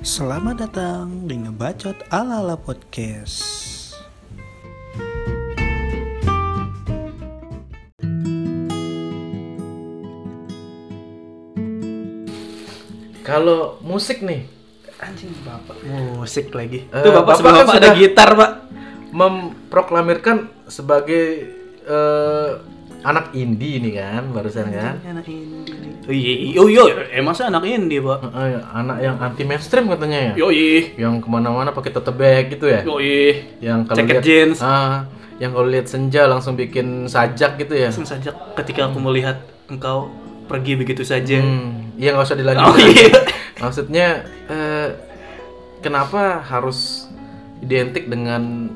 Selamat datang di Ngebacot Ala-ala Podcast. Kalau musik nih, Anjing bapak musik lagi. Eh, Tuh bapak, bapak kan ada sudah- gitar pak. memproklamirkan sebagai eh, anak indie nih kan, barusan kan. Anak indie. Oh iya, oh iya, emang saya anak indie pak. Eh, anak yang anti mainstream katanya ya. Yo iya, Yang ke mana-mana pakai tote bag gitu ya. yo iya. Yang kalau lihat jeans. ah, yang kalau lihat senja langsung bikin sajak gitu ya. Langsung saja ketika aku melihat engkau pergi begitu saja. Hmm, iya nggak usah dilanjutin. Oh iya. Maksudnya eh, kenapa harus identik dengan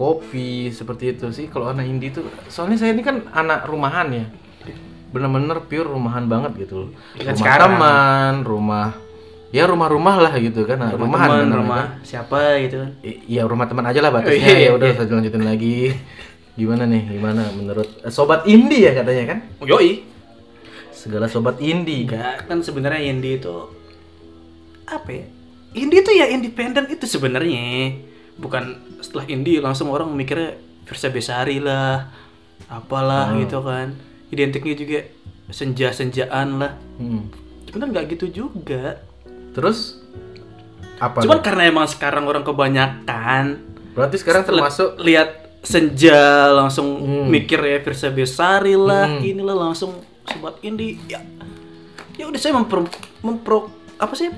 kopi seperti itu sih kalau anak indie tuh soalnya saya ini kan anak rumahan ya bener-bener pure rumahan banget gitu loh Ya kan rumah sekarang. teman rumah ya rumah-rumah lah gitu kan nah, Rumah rumahan teman, rumah kan. siapa gitu kan. Iya rumah teman aja lah batasnya Oh, iya, ya udah iya. saya lanjutin lagi gimana nih gimana menurut eh, sobat indie ya katanya kan Yoi. segala sobat indie Enggak, kan sebenarnya indie itu apa ya? Indie itu ya independen itu sebenarnya. Bukan setelah indie langsung orang mikirnya Versa Besari lah, apalah gitu kan. Identiknya juga senja-senjaan lah. Hmm. Cuman nggak gitu juga. terus apa Cuman tuh? karena emang sekarang orang kebanyakan berarti sekarang termasuk lihat senja langsung Hmm. mikir ya Versa Besari lah, Hmm. inilah langsung sobat indie. Ya, ya udah saya mempro, mempro apa sih?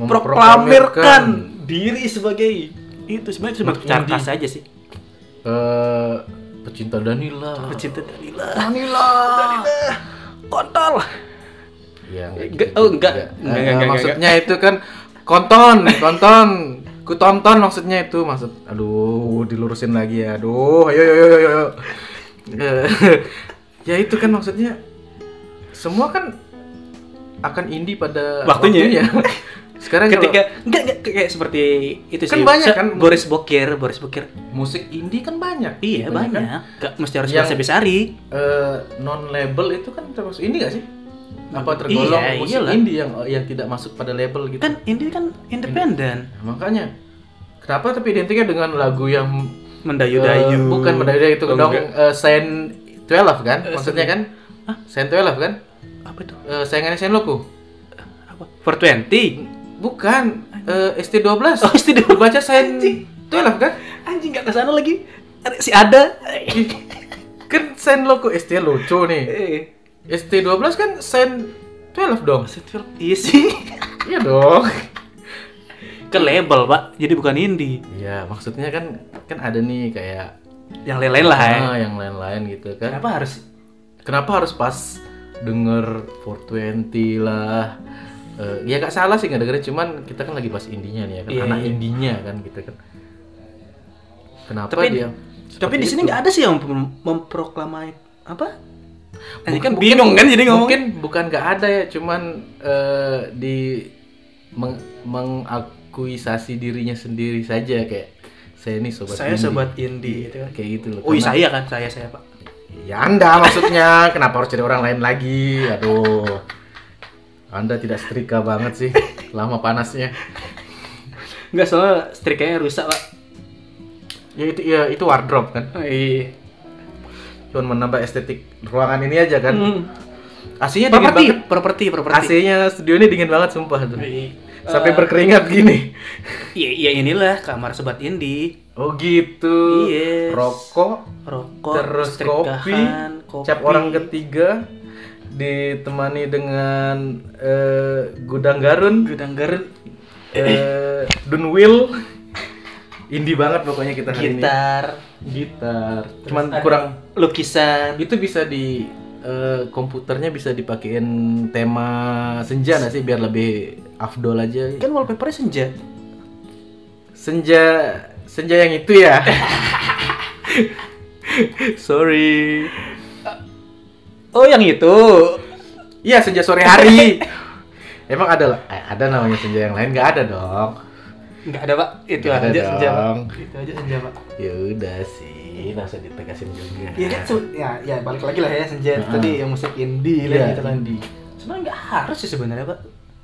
proklamirkan diri sebagai itu sebenarnya cuma Indie. carta saja sih. eh pecinta Danila. Pecinta Danila. Danila. Danila. Kontol. Ya, Enggak, oh, enggak. Enggak, Eh, enggak, enggak, maksudnya itu kan konton, konton. Ku tonton maksudnya itu maksud. Aduh, dilurusin lagi ya. Aduh, ayo ayo ayo ayo. ayo. Eh, ya itu kan maksudnya semua kan akan indie pada Waktunya. Sekarang kalau Ketika enggak, enggak kayak seperti itu Kan sih. banyak kan. Boris Bokir, Boris Bokir. musik indie kan banyak. Iya, Gitu, banyak. kan? Enggak mesti harus Yang- bahasa Besari. eh non label itu kan termasuk indie gak sih? Apa tergolong Iya, musik iyalah. indie yang yang tidak masuk pada label gitu? Kan indie kan independen. Nah, makanya kenapa tapi identiknya dengan lagu yang Mendayu-dayu. eh, bukan mendayu itu Oh, dong eh, Saint 12 kan? Eh, Maksudnya kan? Saint 12 kan? Apa itu? Eh, sayangannya Saint Loku. Apa? 420. Bukan eh, ST12. Oh, ST12. Baca Saint 12 kan? Anjing enggak ke sana lagi. Si ada. Kan Saint Loku ST lucu nih. Eh. ST12 kan Saint 12 dong. Iya sih. Iya dong. Kan label, Pak. Jadi bukan indie. Iya, maksudnya kan kan ada nih kayak Yang lain-lain lah ya. ah, yang lain-lain gitu kan. Kenapa harus Kenapa harus pas denger 420 lah? Eh, ya gak salah sih nggak dengerin, cuman kita kan lagi pas indinya nih ya kan, Iya, anak iya. indinya kan gitu kan. Kenapa Tapi- dia? Tapi di sini nggak ada sih yang mem- memproklamai apa? Ini kan Mungkin- bingung kan jadi ngomong. Mungkin bukan nggak ada ya, cuman eh, di meng mengakuisasi dirinya sendiri saja kayak saya ini sobat saya indie. sobat indie gitu kan. kayak gitu loh. Oh, iya, saya kan, saya saya, Pak. Ya Anda maksudnya, kenapa harus cari orang lain lagi? Aduh. Anda tidak setrika banget sih, lama panasnya. Enggak soalnya strikanya rusak, Pak. Ya itu ya itu wardrobe kan. Oh, iya. Cuman menambah estetik ruangan ini aja kan. Hmm. AC-nya dingin Properti, banget. properti, properti. AC-nya studio ini dingin banget sumpah tuh. Iya. Sampai berkeringat gini. Iya, iya inilah kamar sobat indie. Oh gitu. Yes. Rokok, Rokok, terus kopi, kopi. cap orang ketiga ditemani dengan eh, gudang garun. Gudang garut, eh Dunwil indie banget pokoknya kita hari gitar, ini. Gitar. Terus cuman kurang lukisan. itu bisa di eh, komputernya bisa dipakein tema senja nggak sih? Biar lebih afdol aja. Kan wallpapernya senja. senja senja yang itu ya. Sorry Oh, yang itu. iya senja sore hari emang ada lah Eh, ada namanya senja yang lain nggak ada dong Enggak ada, Pak. Itu Nggak ada aja senja, dong. Itu aja senja, Pak. ya udah sih nggak usah ditegasin juga Iya kan, ya, ya balik lagi lah ya senja Heeh. tadi yang musik indie lah Iya, gitu kan. indie. Sebenarnya nggak harus sih sebenarnya, Pak.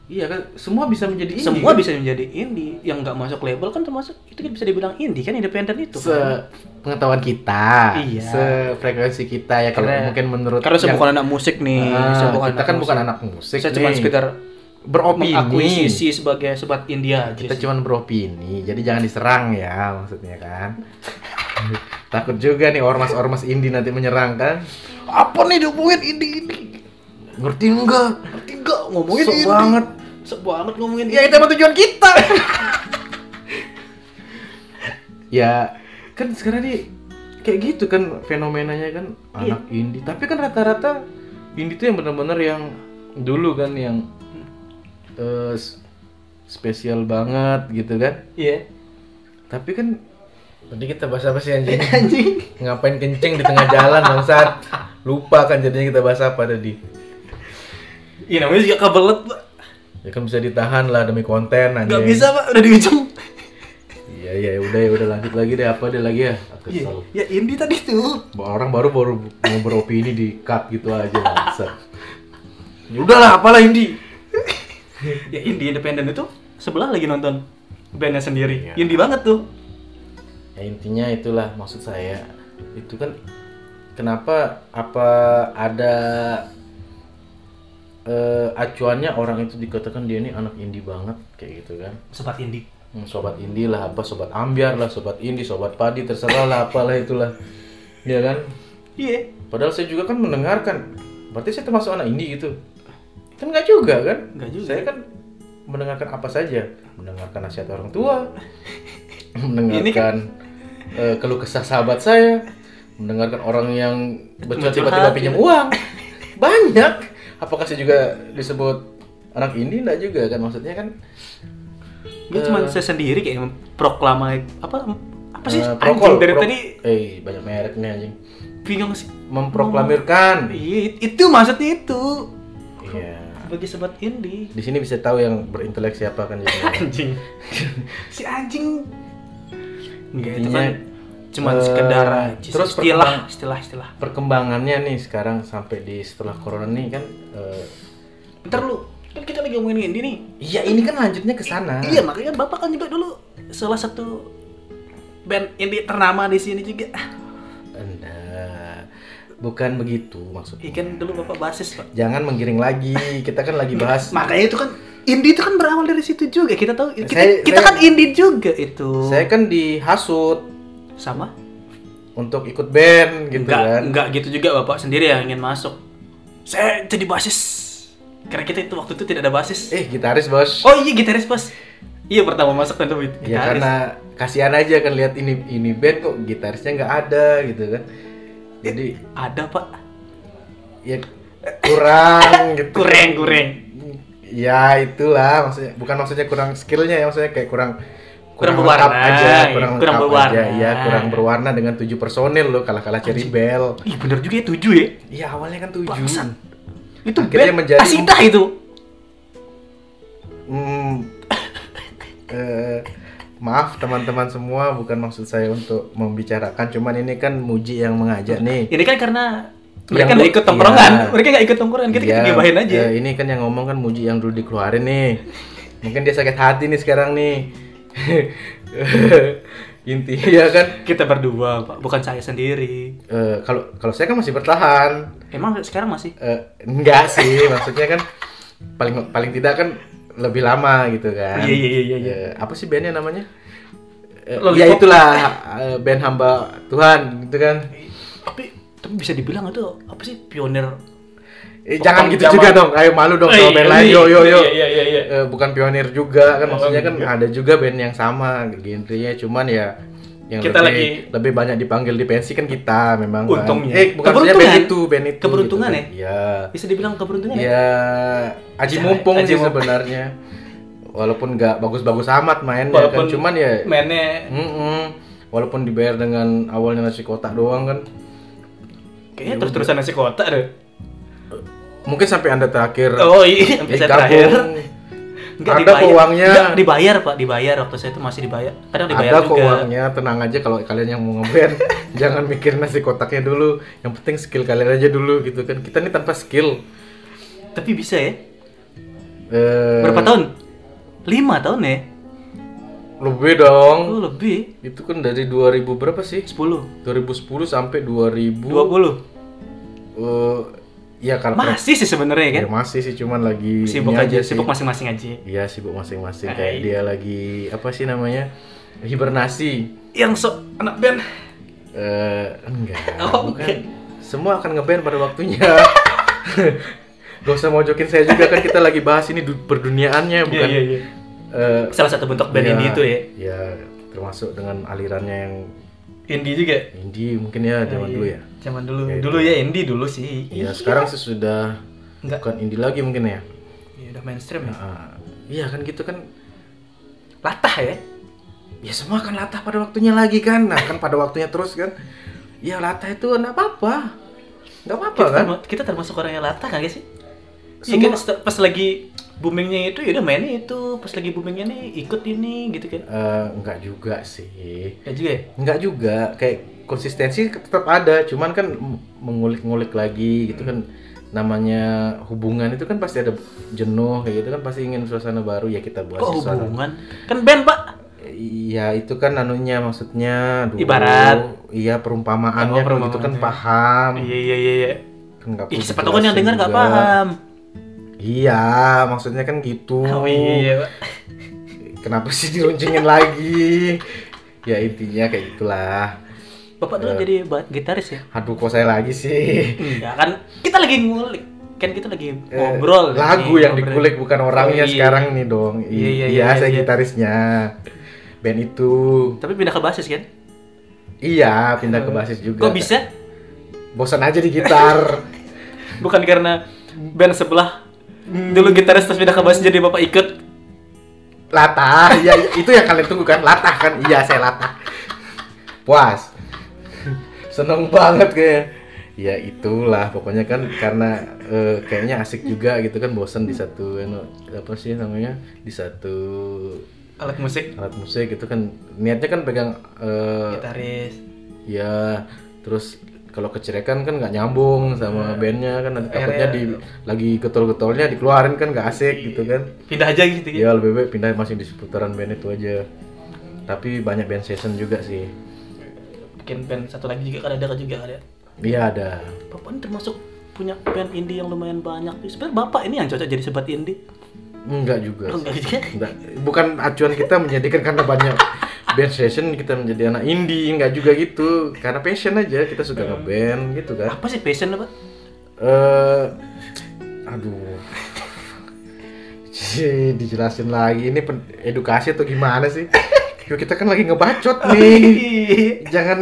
Iya kan, semua bisa menjadi indie. Semua kan? bisa menjadi indie. Yang nggak masuk label kan termasuk itu kan bisa dibilang indie kan independen itu. se kan. pengetahuan kita, Iya. sefrekuensi kita ya kalau Karena- mungkin menurut Karena saya yang- bukan anak musik nih. Ah, saya bukan kita anak kan bukan musik. anak musik Saya cuma nih. sekedar beropini. mengakuisisi sebagai sobat India aja. Kita cuma beropini, jadi jangan diserang ya maksudnya kan. Takut juga nih ormas-ormas indie nanti menyerang kan. Apa nih diomongin indie ini? Ngerti enggak? Nggak ngomongin Sok indie? banget. Sok banget ngomongin Ya itu emang tujuan kita. ya kan sekarang nih kayak gitu kan fenomenanya kan Iya. anak indie. Tapi kan rata-rata indie tuh yang benar-benar yang dulu kan yang s- spesial banget gitu kan. Iya. Tapi kan Tadi kita bahas apa sih anjing? Anjing. Ngapain kenceng di tengah jalan bangsat? Lupa kan jadinya kita bahas apa tadi. Iya namanya juga kebelet pak. Ya kan bisa ditahan lah demi konten anjing. Gak bisa pak udah di ujung. Iya iya udah ya udah lanjut lagi deh apa deh lagi ya? Aku Iya. kesel. Ya indie tadi tuh. Orang baru baru mau beropini di cut gitu aja. Ya udahlah apalah Indi. Ya indie independen itu sebelah lagi nonton bandnya sendiri. Iya. Indie banget tuh. Ya intinya itulah maksud saya. Itu kan kenapa apa ada eh, acuannya orang itu dikatakan dia ini anak indie banget kayak gitu kan. Sobat indie. Hmm, sobat indie lah apa sobat ambiar lah sobat indie sobat padi terserah lah apalah itulah. Ya kan? Iya. padahal saya juga kan mendengarkan berarti saya termasuk anak indie gitu. Kan nggak juga kan? Nggak juga. saya kan mendengarkan apa saja. Mendengarkan nasihat orang tua. Mendengarkan eh, keluh kesah sahabat saya. Mendengarkan orang yang Curhat, tiba-tiba pinjam uang. Banyak apakah saya juga disebut anak indie enggak juga kan maksudnya kan Gue cuma saya sendiri kayak memproklama apa apa sih Eh, anjing prokol, dari pro- tadi eh banyak merek nih anjing bingung sih. memproklamirkan Iya, itu maksudnya itu. iya Bagi sobat indie. di sini bisa tahu yang berintelek siapa kan jadi Anjing. si anjing. Enggak itu kan cuma eh, sekedar aja. terus istilah, istilah, istilah. perkembangannya nih sekarang sampai di setelah corona nih kan eh, Bentar lu, kan kita lagi ngomongin indie nih. iya ini kan lanjutnya ke sana Iya, makanya kan Bapak kan juga dulu salah satu band indie ternama di sini juga. Anda bukan begitu maksudnya Iya kan dulu Bapak basis, Pak. jangan menggiring lagi kita kan lagi bahas Makanya itu kan indie itu kan berawal dari situ juga. Kita tahu kita, Saya- kita saya- kan indie juga itu. saya kan dihasut sama untuk ikut band gitu enggak, kan enggak gitu juga Bapak sendiri yang ingin masuk. Saya jadi basis. Karena kita itu waktu itu tidak ada basis. eh gitaris bos Oh iya gitaris bos. Iya pertama masuk kan gitaris. Ya karena kasihan aja kan lihat ini ini band kok gitarisnya nggak ada gitu kan. Jadi ada pak. ya kurang gitu. Kurang kurang. Ya itulah maksudnya bukan maksudnya kurang skillnya ya maksudnya kayak kurang Kurang berwarna, aja, kurang, kurang berwarna. aja, ya kurang berwarna dengan tujuh personil loh kalah-kalah Cherry Bell. Ih bener juga ya tujuh ya. Iya awalnya kan tujuh. Bangsat. Itu Akhirnya band menjadi- Asidah itu. Hmm, eh, maaf teman-teman semua bukan maksud saya untuk membicarakan cuman ini kan muji yang mengajak nih. Ini kan karena mereka nggak ikut tongkrongan. iya. Mereka nggak ikut tongkrongan. Kita kita Iya, gibahin aja. eh, ini kan yang ngomong kan Muji yang dulu dikeluarin nih. Mungkin dia sakit hati nih sekarang nih. Intinya kan Kita berdua pak, bukan saya sendiri. eh, kalau kalau saya kan masih bertahan. Emang sekarang masih? Eh, enggak sih, maksudnya kan paling paling tidak kan lebih lama gitu kan. Iya, iya, iya, iya. Eh, apa sih bandnya namanya? Lollipop. ya itulah eh, band hamba Tuhan gitu kan. Tapi tapi bisa dibilang itu apa sih pionir? Eh, jangan gitu Zaman- juga dong. Ayo malu dong sama band iya, lain. Yo yo yo. Iya iya iya. iya. Eh, bukan pionir juga kan Oh, maksudnya kan ada juga band yang sama genrenya cuman ya yang Kita lebih, lagi- lebih banyak dipanggil di pensi kan kita memang kan. Untungnya. eh bukan maksudnya band Keberuntungan. itu band itu Keberuntungan gitu. ya? Iya. Bisa dibilang keberuntungan ya? Ya, aji Ya, mumpung aji sih mumpung. sebenarnya. Walaupun nggak bagus-bagus amat mainnya Walaupun kan, cuman ya, mainnya mm-mm. walaupun dibayar dengan awalnya nasi kotak doang kan, kayaknya terus-terusan nasi kotak deh. Mungkin sampai anda terakhir Oh iya, sampai saya terakhir. Enggak ada dibayar. uangnya, Enggak dibayar, Pak. Dibayar waktu saya itu masih dibayar. Kadang dibayar ada juga. uangnya, tenang aja kalau kalian yang mau ngeband, jangan mikir nasi kotaknya dulu, yang penting skill kalian aja dulu gitu kan, kita nih tanpa skill, Tapi bisa ya? Eh, Berapa tahun? Lima tahun ya? Lebih dong. Oh, lebih. Itu kan dari 2000 berapa sih? 10. 2010 sampai 2000 20. eh ya kalau Masih sih sebenarnya kan? ya masih sih cuman lagi Sibuk ini aja, sih. sibuk masing-masing aja. Iya, sibuk masing-masing kayak iya. dia lagi apa sih namanya? Hibernasi. Yang sok anak band. Eh enggak, Oh, bukan. oke. Semua akan ngeband pada waktunya. Gak usah mojokin saya juga kan kita lagi bahas ini du- perduniaannya bukan Iya, iya, iya. eh, Salah satu bentuk band Iya, indie itu ya. Ya, termasuk dengan alirannya yang Indie juga. indie mungkin ya zaman Oh, dulu iya. ya. Zaman dulu. Kayak Dulu ya indie dulu sih. Iya, sekarang sih sudah Enggak. bukan indie lagi mungkin ya. Ya, udah mainstream ya. Nah, iya kan gitu kan. Latah ya. Ya semua kan latah pada waktunya lagi kan. Nah, kan pada waktunya terus kan. Ya latah itu enggak apa-apa. Enggak apa-apa Kita, kan? kita termasuk orang yang latah kan guys sih? Iya Semua- kan pas lagi boomingnya itu ya udah mainnya itu, pas lagi boomingnya nih ikut ini gitu kan. Eh, enggak juga sih. Ya juga ya. Enggak juga, kayak konsistensi tetap ada, cuman kan mengulik-ngulik lagi gitu kan namanya hubungan itu kan pasti ada jenuh kayak gitu kan pasti ingin suasana baru ya kita buat Kok suasana hubungan? Kan band, Pak. Iya itu kan anunya maksudnya dulu, Ibarat. iya perumpamaannya Oh, kalau gitu kan paham Iya iya iya iya. kan siapa tahu kan yang dengar nggak paham. Iya maksudnya kan gitu Oh iya, Pak. kenapa sih diruncingin lagi ya intinya kayak gitulah Bapak dulu Eh. jadi ba- gitaris ya? aduh kok saya lagi sih Enggak kan kita lagi ngulik. Kan kita lagi Eh, ngobrol. lagu nih, yang ngobrol. dikulik bukan orangnya Oh, iya. sekarang nih dong I- Iya, iya, iya, iya, saya iya. gitarisnya band itu Tapi pindah ke basis kan? iya pindah ke basis juga Kok bisa? bosan aja di gitar Bukan karena band sebelah dulu gitaris terus pindah ke basis jadi bapak ikut. latah ya itu yang kalian tunggu kan? Latah kan? Iya saya latah. Puas. Seneng banget kayak ya itulah pokoknya kan karena eh, kayaknya asik juga gitu kan bosan di satu anu, apa sih namanya? Di satu Alat musik. Alat musik gitu kan. Niatnya kan pegang eh, gitaris. ya terus kalau kecerekan kan nggak nyambung sama bandnya kan nanti takutnya di lagi getol-getolnya dikeluarin kan nggak asik gitu kan Pindah aja gitu ya. ya lebih baik pindah masih di seputaran band itu aja tapi banyak band session juga sih Bikin band satu lagi juga kan ada kan juga ada. iya ada Bapak ini termasuk punya band indie yang lumayan banyak. Sebenarnya bapak ini yang cocok jadi sobat indie. enggak juga Oh, enggak juga. Enggak. bukan acuan kita menjadikan karena banyak band session kita menjadi anak indie enggak juga gitu. Karena passion aja kita suka ngeband gitu kan. Apa sih passion Pak? eh aduh. Dijelasin lagi ini edukasi atau gimana sih? Yuk kita kan lagi ngebacot nih. Jangan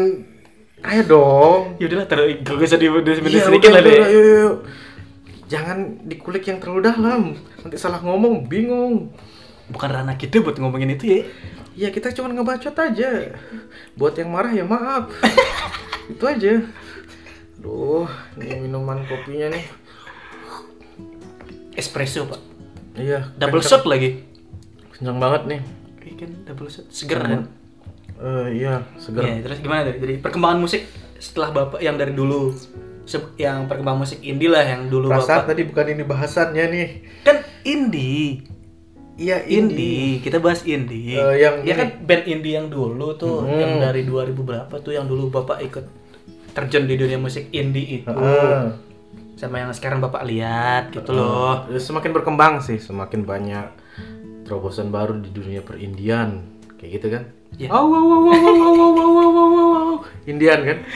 ayo dong. Ya udahlah, terus gak usah di Iya, sedikit lah deh. yuk, yuk. jangan dikulik yang terlalu dalam. Nanti salah ngomong bingung. Bukan ranah kita buat ngomongin itu ya. Ya kita cuma ngebacot aja buat yang marah ya maaf itu aja Duh, ini minuman kopinya nih Espresso, Pak. iya Double shot lagi. kencang banget nih Iya kan, double shot. Seger kan? Eh, iya segar Iya, terus gimana tuh? Jadi perkembangan musik setelah Bapak yang dari dulu yang perkembangan musik indie lah yang dulu Perasaan Bapak. tadi bukan ini bahasannya nih. Kan indie. Iya Indie, kita bahas indie. Eh, yang ya kan band indie yang dulu tuh, Hmm. yang dari 2000 berapa tuh yang dulu Bapak ikut terjun di dunia musik indie itu. Heeh. Sama yang sekarang Bapak lihat gitu loh. Eh, Semakin berkembang sih, semakin banyak terobosan baru di dunia perindian. Kayak gitu kan? Iya. Wow, wow, wow, wow, wow, wow, wow, wow, wow, wow, wow. Indian kan?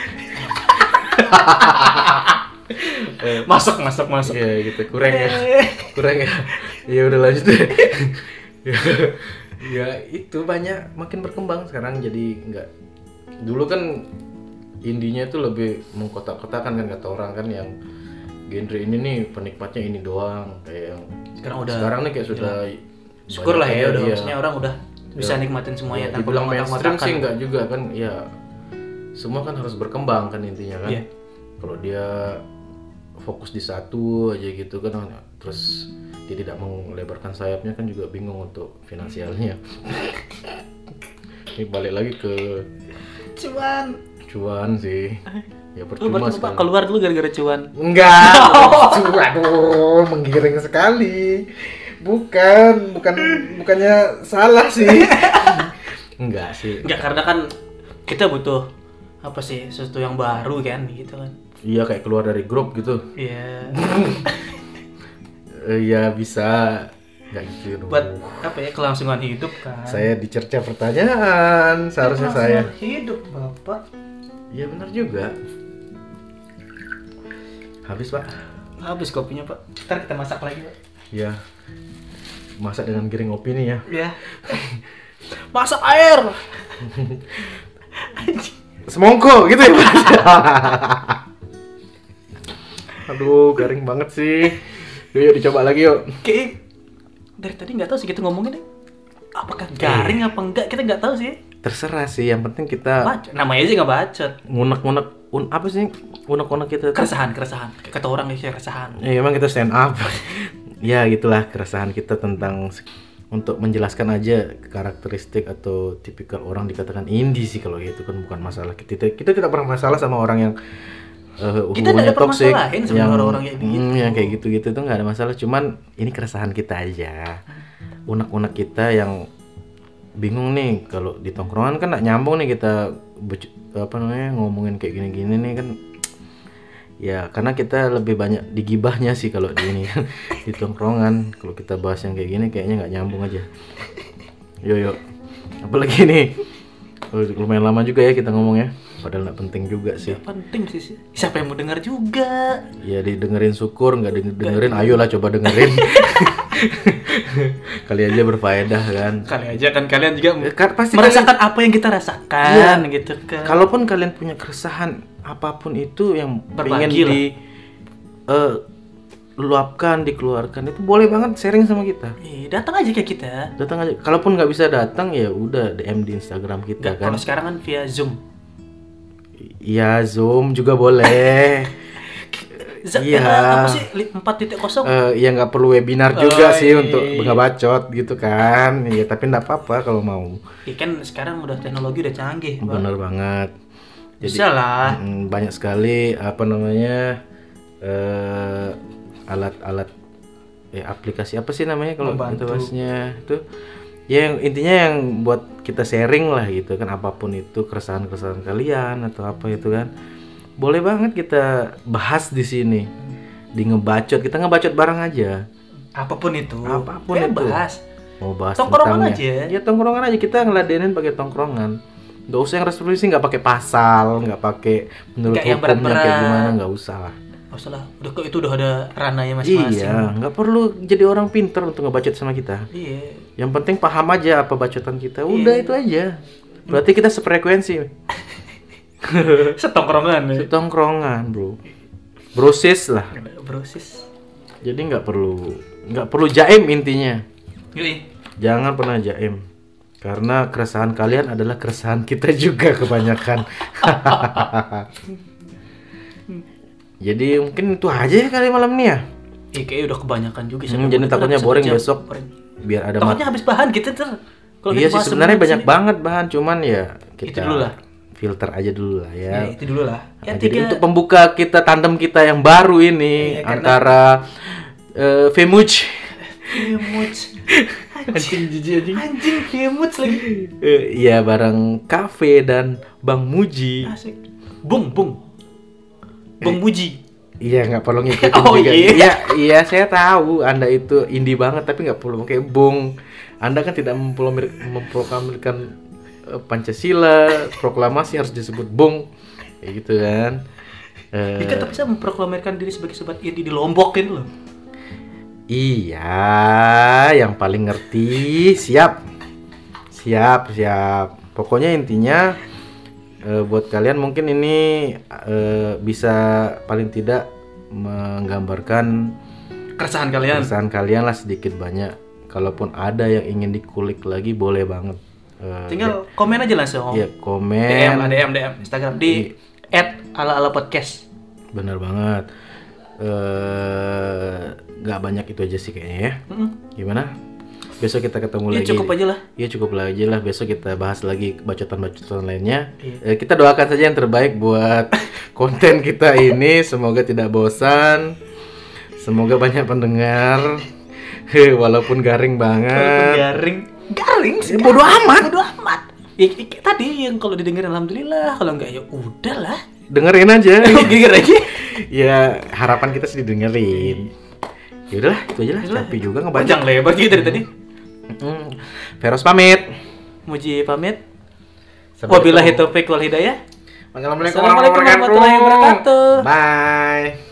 Masuk, masuk, masuk. Iya gitu, kurang ya. Kurang ya. Ya udah lanjut deh. ya itu banyak makin berkembang sekarang jadi nggak dulu kan indinya itu lebih mengkotak-kotakan kan kata orang kan yang genre ini nih penikmatnya ini doang kayak yang Sekarang udah sekarang nih kayak sudah syukur lah ya udah maksudnya orang udah bisa nikmatin semuanya Ya, tanpa dibilang mainstream sih nggak juga kan ya semua kan harus berkembang kan intinya kan. Iya. kalau dia fokus di satu aja gitu kan terus dia tidak melebarkan sayapnya kan juga bingung untuk finansialnya ini balik lagi ke Cuan. cuan sih ya Lu percuma Bapak sekali keluar dulu gara-gara cuan. enggak cuan aduh menggiring sekali Bukan, bukan bukannya salah sih. Enggak sih. Enggak karena kan kita butuh apa sih sesuatu yang baru kan gitu kan. Iya kayak keluar dari grup gitu. Iya. Eh, Iya bisa. Enggak gitu. Buat apa ya kelangsungan hidup kan. Saya dicerca pertanyaan, seharusnya saya. Hidup bapak. Iya benar juga. Habis pak. Habis kopinya pak. Ntar kita masak lagi pak. Ya. Masak dengan giring opini ya. Ya. masak air. Semongko gitu ya. Pak? Aduh, garing banget sih. Yuk, yuk dicoba lagi yuk. Kayak dari tadi nggak tahu sih kita ngomongin deh. Apakah garing apa enggak kita nggak tahu sih. Terserah sih, yang penting kita Bacot. Namanya aja nggak bacot. ngunek-ngunek un, apa sih unek-unek kita? Keresahan, keresahan. Kata orang sih keresahan. Ya emang kita stand up. ya gitulah keresahan kita tentang untuk menjelaskan aja karakteristik atau tipikal orang dikatakan indie sih kalau gitu kan bukan masalah kita kita tidak pernah masalah sama orang yang eh, Kita hubungannya nggak ada toxic permasalahan sama yang orang-orang kayak begitu. hmm, yang kayak gitu-gitu tuh nggak ada masalah. Cuman ini keresahan kita aja. Unek-unek kita yang bingung nih kalau di tongkrongan kan nggak nyambung nih kita apa namanya ngomongin kayak gini-gini nih kan. Ya karena kita lebih banyak digibahnya sih kalau di ini di tongkrongan. Kalau kita bahas yang kayak gini kayaknya nggak nyambung aja. Yo yo. Apalagi nih. Lumayan lama juga ya kita ngomongnya padahal nggak penting juga sih Penting sih, sih. Siapa yang mau dengar juga? ya didengerin syukur nggak denger- dengerin ayolah coba dengerin kali aja berfaedah kan Kali aja kan kalian juga Eh, kan pasti merasakan apa yang kita rasakan gitu kan. kalaupun kalian punya keresahan apa pun itu yang pengen lah. di eh, luapkan dikeluarkan itu boleh banget sharing sama kita Ih, datang aja ke kita. datang aja kalaupun nggak bisa datang ya udah DM di Instagram kita Nggak, kan kalau sekarang kan via Zoom. Ya zoom juga boleh Z- Iya. eh, apa sih? Li- 4.0 Eh, ya nggak perlu webinar juga Oh, sih iya. untuk bacot gitu kan ya tapi nggak apa-apa kalau mau Ya kan sekarang udah teknologi udah canggih. Bang. bener banget Bisa lah. Mm, banyak sekali apa namanya eh, alat-alat eh aplikasi apa sih namanya kalau itu itu ya yang intinya yang buat kita sharing lah gitu kan apa pun itu keresahan-keresahan kalian atau apa itu kan boleh banget kita bahas di sini di ngebacot kita ngebacot bareng aja Apa pun itu. Apa pun itu. Bebas. mau bahas Tongkrongan aja. ya tongkrongan aja kita ngeladenin pakai tongkrongan nggak usah yang resolusi nggak pakai pasal nggak pakai menurut yang hukumnya kayak berat-berat. gimana nggak usah lah Nggak usah lah. Udah kok itu udah ada ranahnya masing-masing. iya nggak perlu jadi orang pinter untuk ngebacot sama kita Iya. yang penting paham aja apa bacotan kita udah Iya. itu aja berarti kita sefrekuensi Setongkrongan ya. tongkrongan bro brosis lah Brosis. jadi nggak perlu nggak perlu jaim intinya Yui. Jangan pernah jaim. Karena keresahan kalian adalah keresahan kita juga kebanyakan. Jadi mungkin itu aja ya kali malam ini ya. Iya kayaknya udah kebanyakan juga sih. Hmm, jadi takutnya boring jam. besok. Boring. Biar ada. Takutnya habis bahan kita ter. Kalau Iya sih sebenarnya banyak sini. banget bahan, cuman ya kita Itu dulu lah. filter aja dulu lah ya. Ya, itu dulu lah. Ya, Nah, jadi tiga- untuk pembuka kita tandem kita yang baru ini Iya, karena- antara eh, Femuj Femuts. Anjing jijik anjing. Anjing Femuts lagi. Eh, Iya bareng Cafe dan Bang Muji. Asik. Bung, bung. Bung Muji. Iya nggak perlu ngikutin Oh, juga. iya. Iya iya saya tahu Anda itu indie banget tapi nggak perlu pakai bung. Anda kan tidak memproklamir- memproklamirkan eh, Pancasila, proklamasi harus disebut bung, kayak gitu kan. Eh, Dia kan bisa memproklamirkan diri sebagai sobat indie di Lombok kan loh. Iya, yang paling ngerti siap, siap, siap. Pokoknya intinya eh, buat kalian mungkin ini eh, bisa paling tidak menggambarkan Keresahan kalian. keresahan kalian lah sedikit banyak. Kalaupun ada yang ingin dikulik lagi boleh banget. Eh, Tinggal komen aja langsung. ya komen. DM, DM, DM, Instagram di @ala ala podcast. Bener banget. Eh nggak banyak itu aja sih kayaknya ya. Mm-mm. Gimana? Besok kita ketemu Ya lagi. cukup aja lah. Ya cukup lagi lah. Besok kita bahas lagi bacotan-bacotan lainnya. Iya. Eh, kita doakan saja yang terbaik buat konten kita ini. Semoga tidak bosan. Semoga banyak pendengar. Heh, walaupun garing Walaupun banget. garing garing sih bodo garing. amat. bodo amat ya, ya, tadi yang kalau didengerin alhamdulillah kalau enggak ya udahlah Dengerin aja. Oh, gigir lagi ya harapan kita sih didengerin. Ya udahlah, itu aja lah. Capek juga ngebaca. panjang lebar gitu dari tadi Hmm. Veros pamit. Muji pamit wabillahi taufiq wal hidayah Assalamualaikum warahmatullahi wabarakatuh. Bye.